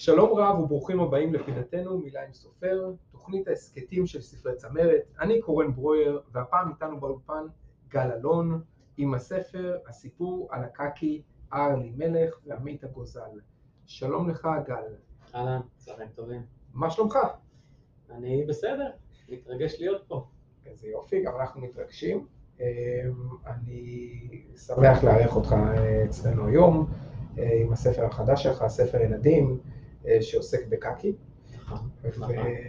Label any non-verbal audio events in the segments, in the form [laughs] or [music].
שלום רב וברוכים הבאים לפינתנו מילה עם סופר, תוכנית ההסכתים של ספרי צמרת. אני קורן ברויר, והפעם איתנו באולפן גל אלון, עם הספר הסיפור על הקקי ארלי מלך ועמית הגוזל. שלום לך גל. אהלן, צהריים טובים. מה שלומך? אני בסדר, מתרגש להיות פה. איזה יופי, גם אנחנו מתרגשים. אמ, אני שמח לארח אותך אה, אצלנו היום אה, עם הספר החדש שלך, ספר ילדים. אה, שעוסק בקקי. נכון,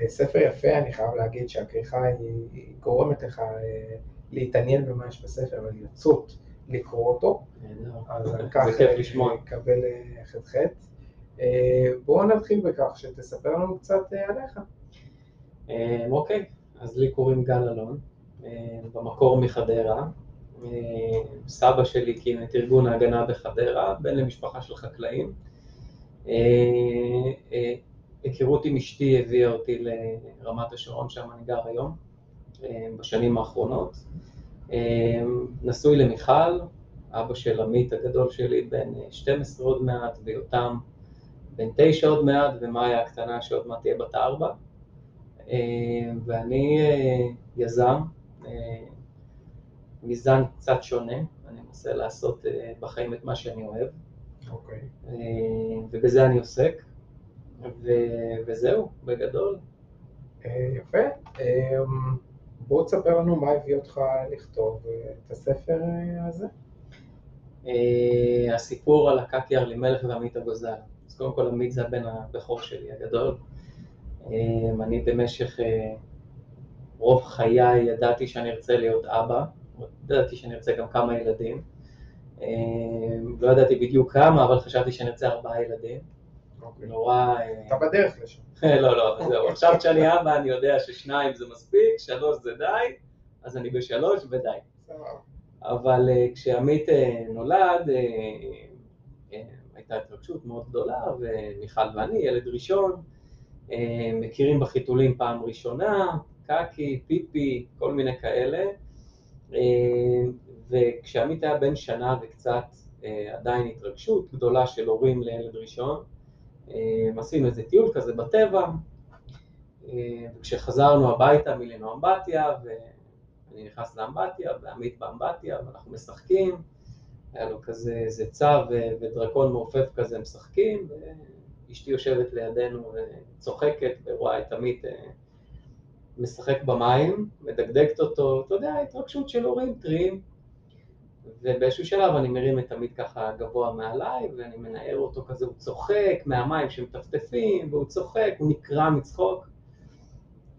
וספר יפה, אני חייב להגיד שהכריכה היא גורמת לך אה, להתעניין במה יש בספר ולרצות לקרוא אותו. אז על כך נקבל אה, ח"ח. בואו נתחיל בכך שתספר לנו קצת עליך. אוקיי, אז לי קוראים גל אלון, במקור מחדרה. סבא שלי הקים את ארגון ההגנה בחדרה, בן למשפחה של חקלאים. אה, אה, היכרות עם אשתי הביאה אותי לרמת השרון, שם אני גר היום, אה, בשנים האחרונות. נשוי למיכל, אבא של עמית הגדול שלי בן 12 עוד מעט, ויותם בן 9 עוד מעט, ומאיה הקטנה שעוד מעט תהיה בת 4. ואני יזם, מזן קצת שונה, אני מנסה לעשות בחיים את מה שאני אוהב. אוקיי. אה, ובזה אני עוסק, ו... וזהו, בגדול. אה, יפה. אה, בוא תספר לנו מה הביא אותך לכתוב את הספר הזה. הסיפור על הקקי ארלימלך ועמית הגוזל. אז קודם כל עמית זה הבן הבכור שלי הגדול. אני במשך רוב חיי ידעתי שאני ארצה להיות אבא, ידעתי שאני ארצה גם כמה ילדים. אמ, לא ידעתי בדיוק כמה, אבל חשבתי שאני ארצה ארבעה ילדים. אוקיי. נורא... אה, אתה בדרך לשם. [laughs] לא, לא, זהו. עכשיו כשאני אבא אני יודע ששניים זה מספיק, שלוש זה די, אז אני בשלוש ודי. אבל אה, כשעמית אה, נולד, הייתה התרגשות מאוד גדולה, ומיכל ואני, ילד ראשון, מכירים בחיתולים פעם ראשונה, קקי, פיפי, כל מיני כאלה. וכשעמית היה בן שנה וקצת, אה, עדיין התרגשות גדולה של הורים לילד ראשון, אה, עשינו איזה טיול כזה בטבע, אה, וכשחזרנו הביתה מילאנו אמבטיה, ואני נכנס לאמבטיה, ועמית באמבטיה, ואנחנו משחקים, היה לו כזה איזה צב ודרקון מעופף כזה משחקים, ואשתי יושבת לידינו וצוחקת ורואה את עמית משחק במים, מדגדגת אותו, אתה יודע, התרגשות של הורים טריים. ובאיזשהו שלב אני מרים את עמית ככה גבוה מעליי, ואני מנער אותו כזה, הוא צוחק מהמים שמטפטפים, והוא צוחק, הוא נקרע מצחוק,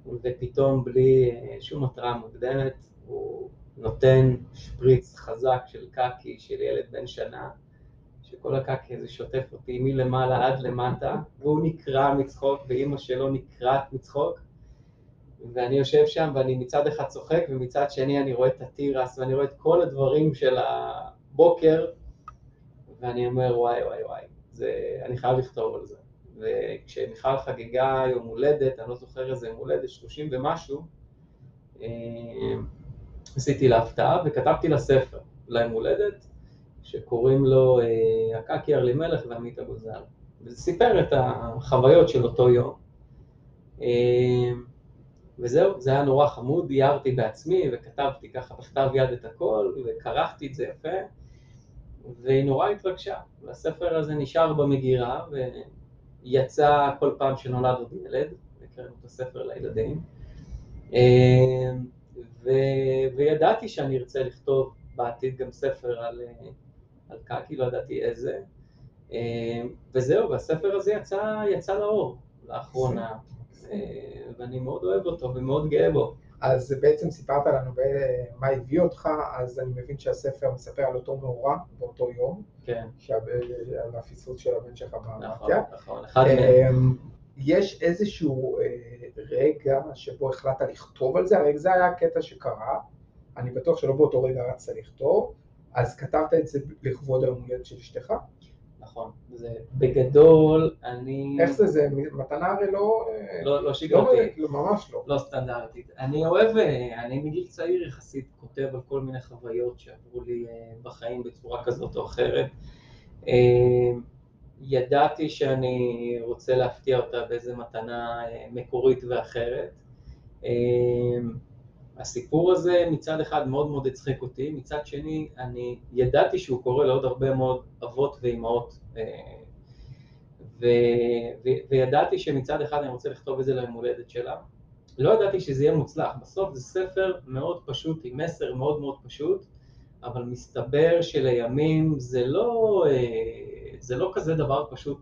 ופתאום בלי אה, שום התראה מוקדמת, הוא נותן שפריץ חזק של קקי של ילד בן שנה, שכל הקקי הזה שוטף אותי מלמעלה עד למטה, והוא נקרע מצחוק, ואימא שלו נקרעת מצחוק. ואני יושב שם ואני מצד אחד צוחק ומצד שני אני רואה את התירס ואני רואה את כל הדברים של הבוקר ואני אומר וואי וואי וואי, זה, אני חייב לכתוב על זה. וכשמיכל חגגה יום הולדת, אני לא זוכר איזה יום הולדת, 30 ומשהו, אה, עשיתי לה הפתעה וכתבתי לה ספר ליום הולדת שקוראים לו אה, הקקי ארלימלך ועמית הגוזל. וזה סיפר את החוויות של אותו יום. וזהו, זה היה נורא חמוד, איירתי בעצמי וכתבתי ככה בכתב יד את הכל וכרכתי את זה יפה. והיא נורא התרגשה, והספר הזה נשאר במגירה ויצא כל פעם שנולד עוד ילד, הקראנו את הספר לילדים. אמ, ו... וידעתי שאני ארצה לכתוב בעתיד גם ספר על, על קקי, לא ידעתי איזה. אמ, וזהו, והספר הזה יצא, יצא לאור לאחרונה ואני מאוד אוהב אותו ומאוד גאה בו. אז בעצם סיפרת לנו מה הביא אותך, אז אני מבין שהספר מספר על אותו מאורע באותו יום. כן. על הפיסוס של הבן שלך באמרתיה. נכון, נכון, אחד מהם. אמ, יש איזשהו אה, רגע שבו החלטת לכתוב על זה, הרי זה היה הקטע שקרה, אני בטוח שלא באותו רגע רצת לכתוב, אז כתבת את זה לכבוד היום הולדת של אשתך? נכון, זה בגדול, אני... איך זה, זה מתנה הרי לא... לא, לא שגרתית. לא, ממש לא. לא סטנדרטית. אני אוהב, אני מגיל צעיר יחסית כותב על כל מיני חוויות שעברו לי אה, בחיים בצורה כזאת או אחרת. אה, ידעתי שאני רוצה להפתיע אותה באיזה מתנה אה, מקורית ואחרת. אה, הסיפור הזה מצד אחד מאוד מאוד הצחיק אותי, מצד שני אני ידעתי שהוא קורה לעוד הרבה מאוד אבות ואימהות ו, ו, וידעתי שמצד אחד אני רוצה לכתוב את זה ליום הולדת שלה. לא ידעתי שזה יהיה מוצלח, בסוף זה ספר מאוד פשוט עם מסר מאוד מאוד פשוט, אבל מסתבר שלימים זה לא, זה לא כזה דבר פשוט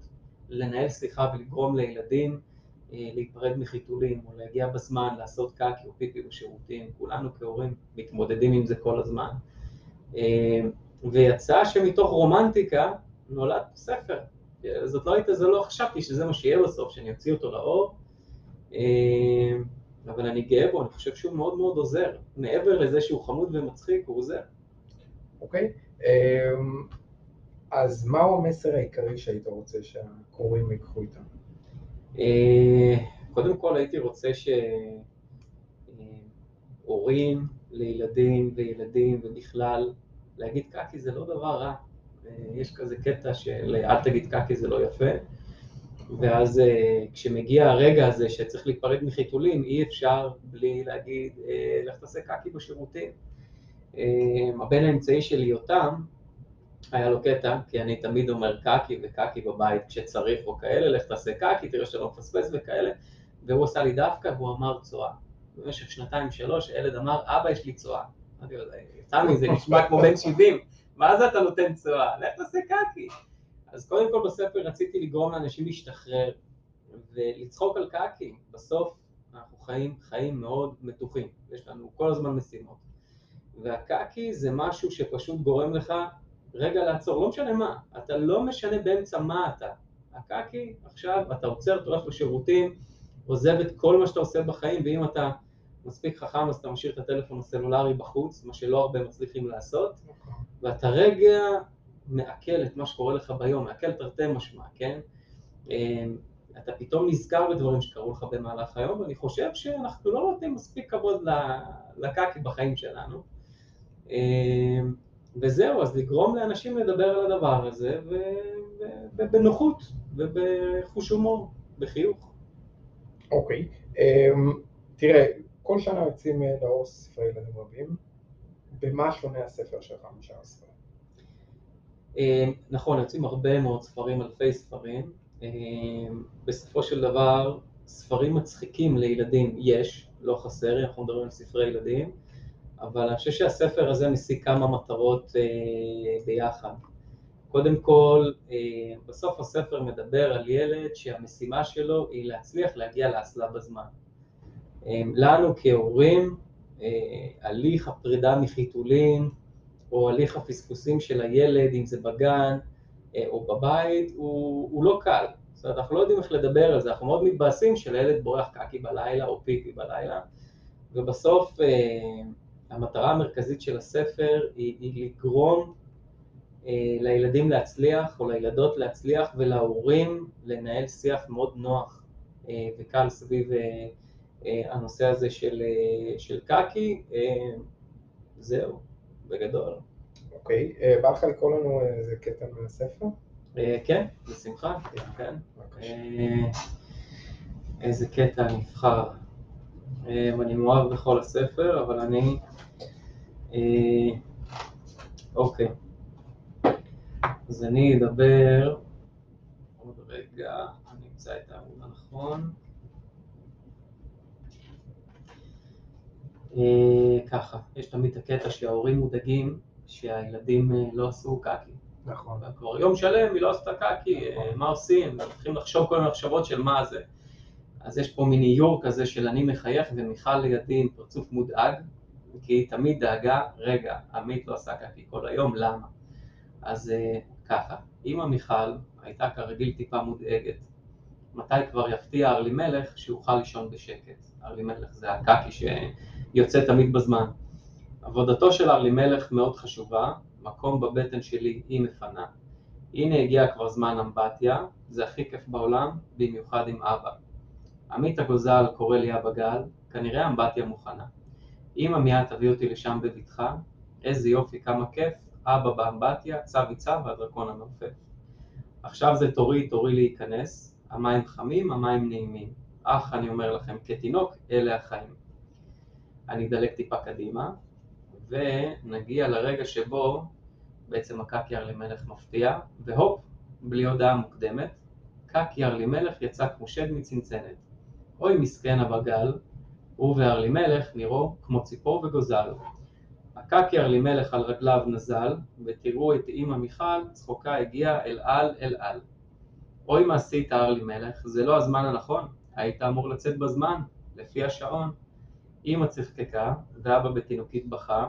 לנהל שיחה ולגרום לילדים אה, להיפרד מחיתולים או להגיע בזמן, לעשות קקי או פיפי בשירותים, כולנו כהורים מתמודדים עם זה כל הזמן. אה, ויצא שמתוך רומנטיקה נולד ספר. זאת לא הייתה, זה לא חשבתי שזה מה שיהיה בסוף, שאני אוציא אותו לאור, אה, אבל אני גאה בו, אני חושב שהוא מאוד מאוד עוזר. מעבר לזה שהוא חמוד ומצחיק, הוא עוזר. אוקיי. Okay. אז מהו המסר העיקרי שהיית רוצה שהקוראים ייקחו איתם? אה, קודם כל הייתי רוצה שהורים לילדים וילדים ובכלל, להגיד קקי זה לא דבר רע. אה, יש כזה קטע של אל תגיד קקי זה לא יפה, ואז אה, כשמגיע הרגע הזה שצריך להיפרד מחיתולים, אי אפשר בלי להגיד לך תעשה קקי בשירותים. הבן האמצעי שלי יותם, היה לו קטע, כי אני תמיד אומר קקי וקקי בבית כשצריך או כאלה, לך תעשה קקי, תראה שלא מפספס וכאלה, והוא עשה לי דווקא והוא אמר צואה. במשך שנתיים שלוש הילד אמר, אבא יש לי צואה. אמרתי לו, תמי זה נשמע כמו בן 70, מה זה אתה נותן צואה? לך תעשה קקי. אז קודם כל בספר רציתי לגרום לאנשים להשתחרר ולצחוק על קקי. בסוף אנחנו חיים חיים מאוד מתוחים, יש לנו כל הזמן משימות. והקקי זה משהו שפשוט גורם לך רגע לעצור, לא משנה מה, אתה לא משנה באמצע מה אתה. הקקי, עכשיו אתה עוצר, אתה הולך לשירותים, עוזב את כל מה שאתה עושה בחיים, ואם אתה מספיק חכם אז אתה משאיר את הטלפון הסלולרי בחוץ, מה שלא הרבה מצליחים לעשות, ואתה רגע מעכל את מה שקורה לך ביום, מעכל תרתי משמע, כן? אמ, אתה פתאום נזכר בדברים שקרו לך במהלך היום, ואני חושב שאנחנו לא נותנים מספיק כבוד לקקי בחיים שלנו. וזהו, אז לגרום לאנשים לדבר על הדבר הזה ובנוחות ובחוש הומור, בחיוך. אוקיי, okay. אמ, um, תראה, כל שנה יוצאים אה, לאור ספרי ילדים רבים, במה שונה הספר שלך משאר הספרים? Um, נכון, יוצאים הרבה מאוד ספרים, אלפי ספרים. Um, בסופו של דבר, ספרים מצחיקים לילדים יש, לא חסר, אנחנו מדברים על ספרי ילדים. אבל אני חושב שהספר הזה משיג כמה מטרות אה, ביחד. קודם כל, אה, בסוף הספר מדבר על ילד שהמשימה שלו היא להצליח להגיע לאסלה בזמן. אה, לנו כהורים, אה, הליך הפרידה מחיתולים, או הליך הפספוסים של הילד, אם זה בגן אה, או בבית, הוא, הוא לא קל. זאת אומרת, אנחנו לא יודעים איך לדבר על זה, אנחנו מאוד מתבאסים שלילד בורח קקי בלילה או פיפי בלילה, ובסוף אה, המטרה המרכזית של הספר היא, היא לגרום אה, לילדים להצליח או לילדות להצליח ולהורים לנהל שיח מאוד נוח אה, וקל סביב אה, אה, הנושא הזה של, אה, של קקי. אה, זהו, בגדול. אוקיי, אה, בא לך לקרוא לנו איזה קטע מהספר? אה, כן, בשמחה, כן. אה, איזה קטע נבחר. אה, אני מאוהב בכל הספר, אבל אני אה, אוקיי, אז אני אדבר, עוד רגע, אני אמצא את העמוד הנכון. אה, ככה, יש תמיד את הקטע שההורים מודאגים שהילדים אה, לא עשו קקי. נכון. כבר יום שלם היא לא עשתה קקי, מה עושים? צריכים לחשוב כל מיני מחשבות של מה זה. אז יש פה מיני איור כזה של אני מחייך ומיכל לידי עם פרצוף מודאג, כי היא תמיד דאגה, רגע, עמית לא עשה קקי כל היום, למה? אז uh, ככה, אמא מיכל הייתה כרגיל טיפה מודאגת. מתי כבר יפתיע ארלימלך שיוכל לישון בשקט? ארלימלך זה הקקי שיוצא תמיד בזמן. עבודתו של ארלימלך מאוד חשובה, מקום בבטן שלי היא מפנה. הנה הגיע כבר זמן אמבטיה, זה הכי כיף בעולם, במיוחד עם אבא. עמית הגוזל קורא לי אבא גל, כנראה אמבטיה מוכנה. אמא מיד תביא אותי לשם בבטחה, איזה יופי, כמה כיף, אבא באמבטיה, צבי צב והדרקון המעופף. עכשיו זה תורי, תורי להיכנס, המים חמים, המים נעימים. אך אני אומר לכם, כתינוק, אלה החיים. אני אדלג טיפה קדימה, ונגיע לרגע שבו בעצם הקקי ארלימלך מפתיע, והופ, בלי הודעה מוקדמת, קקי ארלימלך יצא כמו שד מצנצנת. אוי מסכן הבגל, הוא וארלימלך נראו כמו ציפור וגוזל. הקקי ארלימלך על רגליו נזל, ותראו את אמא מיכל, צחוקה הגיע אל על אל על. אוי מה עשית ארלימלך, זה לא הזמן הנכון, היית אמור לצאת בזמן, לפי השעון. אמא צחקקה, ואבא בתינוקית בכה,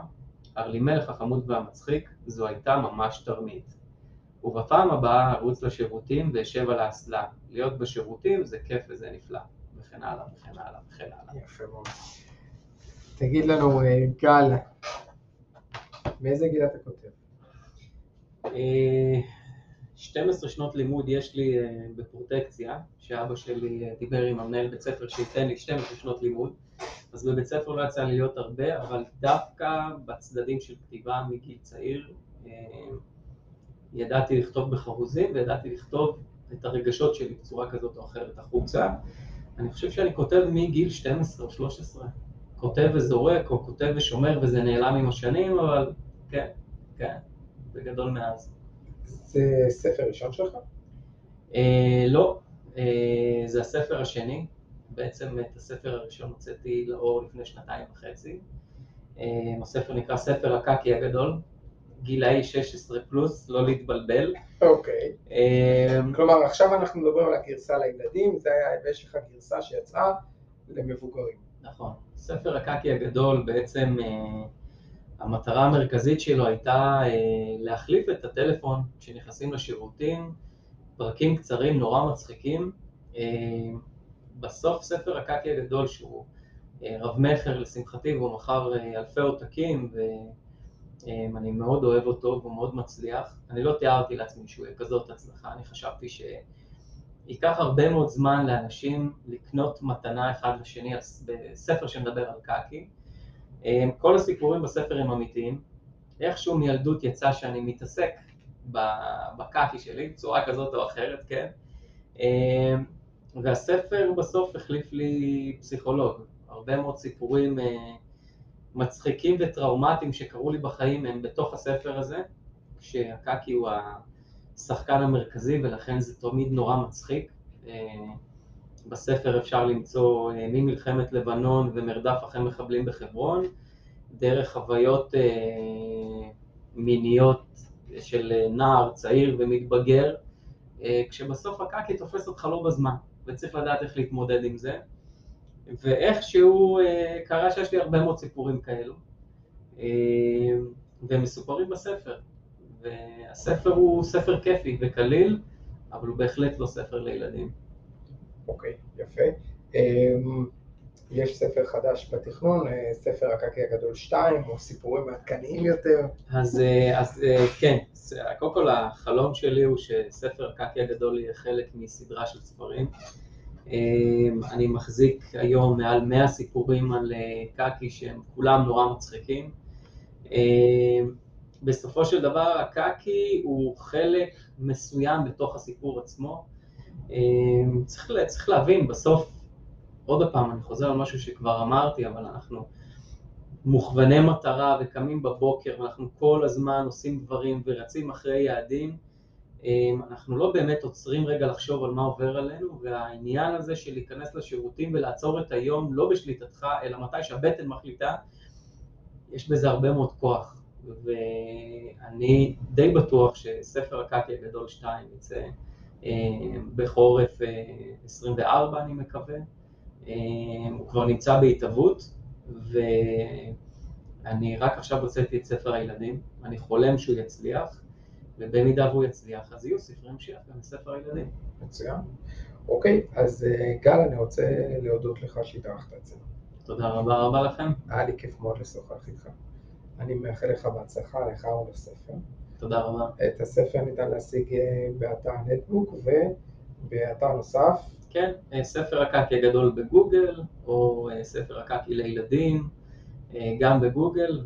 ארלימלך החמוד והמצחיק, זו הייתה ממש תרמית. ובפעם הבאה ארוץ לשירותים ואשב על האסלה. להיות בשירותים זה כיף וזה נפלא. וכן הלאה וכן הלאה וכן הלאה. יפה מאוד. תגיד לנו, אה, גל, מאיזה גיל אתה כותב? אה, 12 שנות לימוד יש לי אה, בפרוטקציה, שאבא שלי אה, דיבר עם המנהל בית ספר שייתן לי 12 שנות לימוד, אז בבית ספר לא יצא לי להיות הרבה, אבל דווקא בצדדים של כתיבה מגיל צעיר, אה, ידעתי לכתוב בחרוזים וידעתי לכתוב את הרגשות שלי בצורה כזאת או אחרת החוצה. אני חושב שאני כותב מגיל 12 או 13. כותב וזורק, או כותב ושומר וזה נעלם עם השנים, אבל כן, כן, בגדול מאז. זה ספר ראשון שלך? אה, לא, אה, זה הספר השני. בעצם את הספר הראשון הוצאתי לאור לפני שנתיים וחצי. אה, הספר נקרא ספר הקקי הגדול, גילאי 16 פלוס, לא להתבלבל. אוקיי. אה, כלומר, עכשיו אנחנו מדברים על הגרסה לילדים, זה היה, ויש לך גרסה שיצאה למבוגרים. נכון. ספר הקקי הגדול בעצם אה, המטרה המרכזית שלו הייתה אה, להחליף את הטלפון כשנכנסים לשירותים, פרקים קצרים נורא מצחיקים. אה, בסוף ספר הקקי הגדול שהוא רב מכר לשמחתי והוא מכר אלפי עותקים ואני מאוד אוהב אותו והוא מאוד מצליח. אני לא תיארתי לעצמי שהוא יהיה כזאת הצלחה, אני חשבתי שייקח הרבה מאוד זמן לאנשים לקנות מתנה אחד לשני בספר שמדבר על קקי. אה, כל הסיפורים בספר הם אמיתיים, איכשהו מילדות יצא שאני מתעסק בקקי שלי בצורה כזאת או אחרת, כן? אה, והספר בסוף החליף לי פסיכולוג. הרבה מאוד סיפורים אה, מצחיקים וטראומטיים שקרו לי בחיים הם בתוך הספר הזה, כשהקקי הוא השחקן המרכזי ולכן זה תמיד נורא מצחיק. בספר אפשר למצוא ממלחמת לבנון ומרדף אחרי מחבלים בחברון, דרך חוויות מיניות של נער צעיר ומתבגר, כשבסוף הקקי תופס אותך לא בזמן, וצריך לדעת איך להתמודד עם זה. ואיכשהו קרה שיש לי הרבה מאוד סיפורים כאלו, והם מסופרים בספר. והספר הוא ספר כיפי וקליל, אבל הוא בהחלט לא ספר לילדים. אוקיי, יפה. יש ספר חדש בתכנון, ספר הקקי הגדול 2, או סיפורים עדכניים יותר. אז, אז כן, קודם כל החלום שלי הוא שספר הקקי הגדול יהיה חלק מסדרה של ספרים. אני מחזיק היום מעל 100 סיפורים על קקי שהם כולם נורא מצחיקים. בסופו של דבר הקקי הוא חלק מסוים בתוך הסיפור עצמו. צריך, צריך להבין, בסוף, עוד פעם, אני חוזר על משהו שכבר אמרתי, אבל אנחנו מוכווני מטרה וקמים בבוקר ואנחנו כל הזמן עושים דברים ורצים אחרי יעדים, אנחנו לא באמת עוצרים רגע לחשוב על מה עובר עלינו, והעניין הזה של להיכנס לשירותים ולעצור את היום לא בשליטתך, אלא מתי שהבטן מחליטה, יש בזה הרבה מאוד כוח. ואני די בטוח שספר הקקי הגדול 2 יצא בחורף 24 אני מקווה, הוא כבר נמצא בהתהוות ואני רק עכשיו הוצאתי את ספר הילדים, אני חולם שהוא יצליח ובמידה והוא יצליח אז יהיו ספרי המשך גם לספר הילדים. מצוין. אוקיי, אז גל, אני רוצה להודות לך שהתארחת אצלנו. תודה רבה רבה לכם. היה לי כיף מאוד לשוחח איתך. אני מאחל לך בהצלחה, לך ולספר. תודה רבה. את הספר ניתן להשיג באתר נטבוק ובאתר נוסף. כן, ספר הקקי הגדול בגוגל, או ספר הקקי לילדים, גם בגוגל,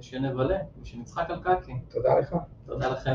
ושנבלה, ושנצחק על קקי. תודה לך. תודה לכם.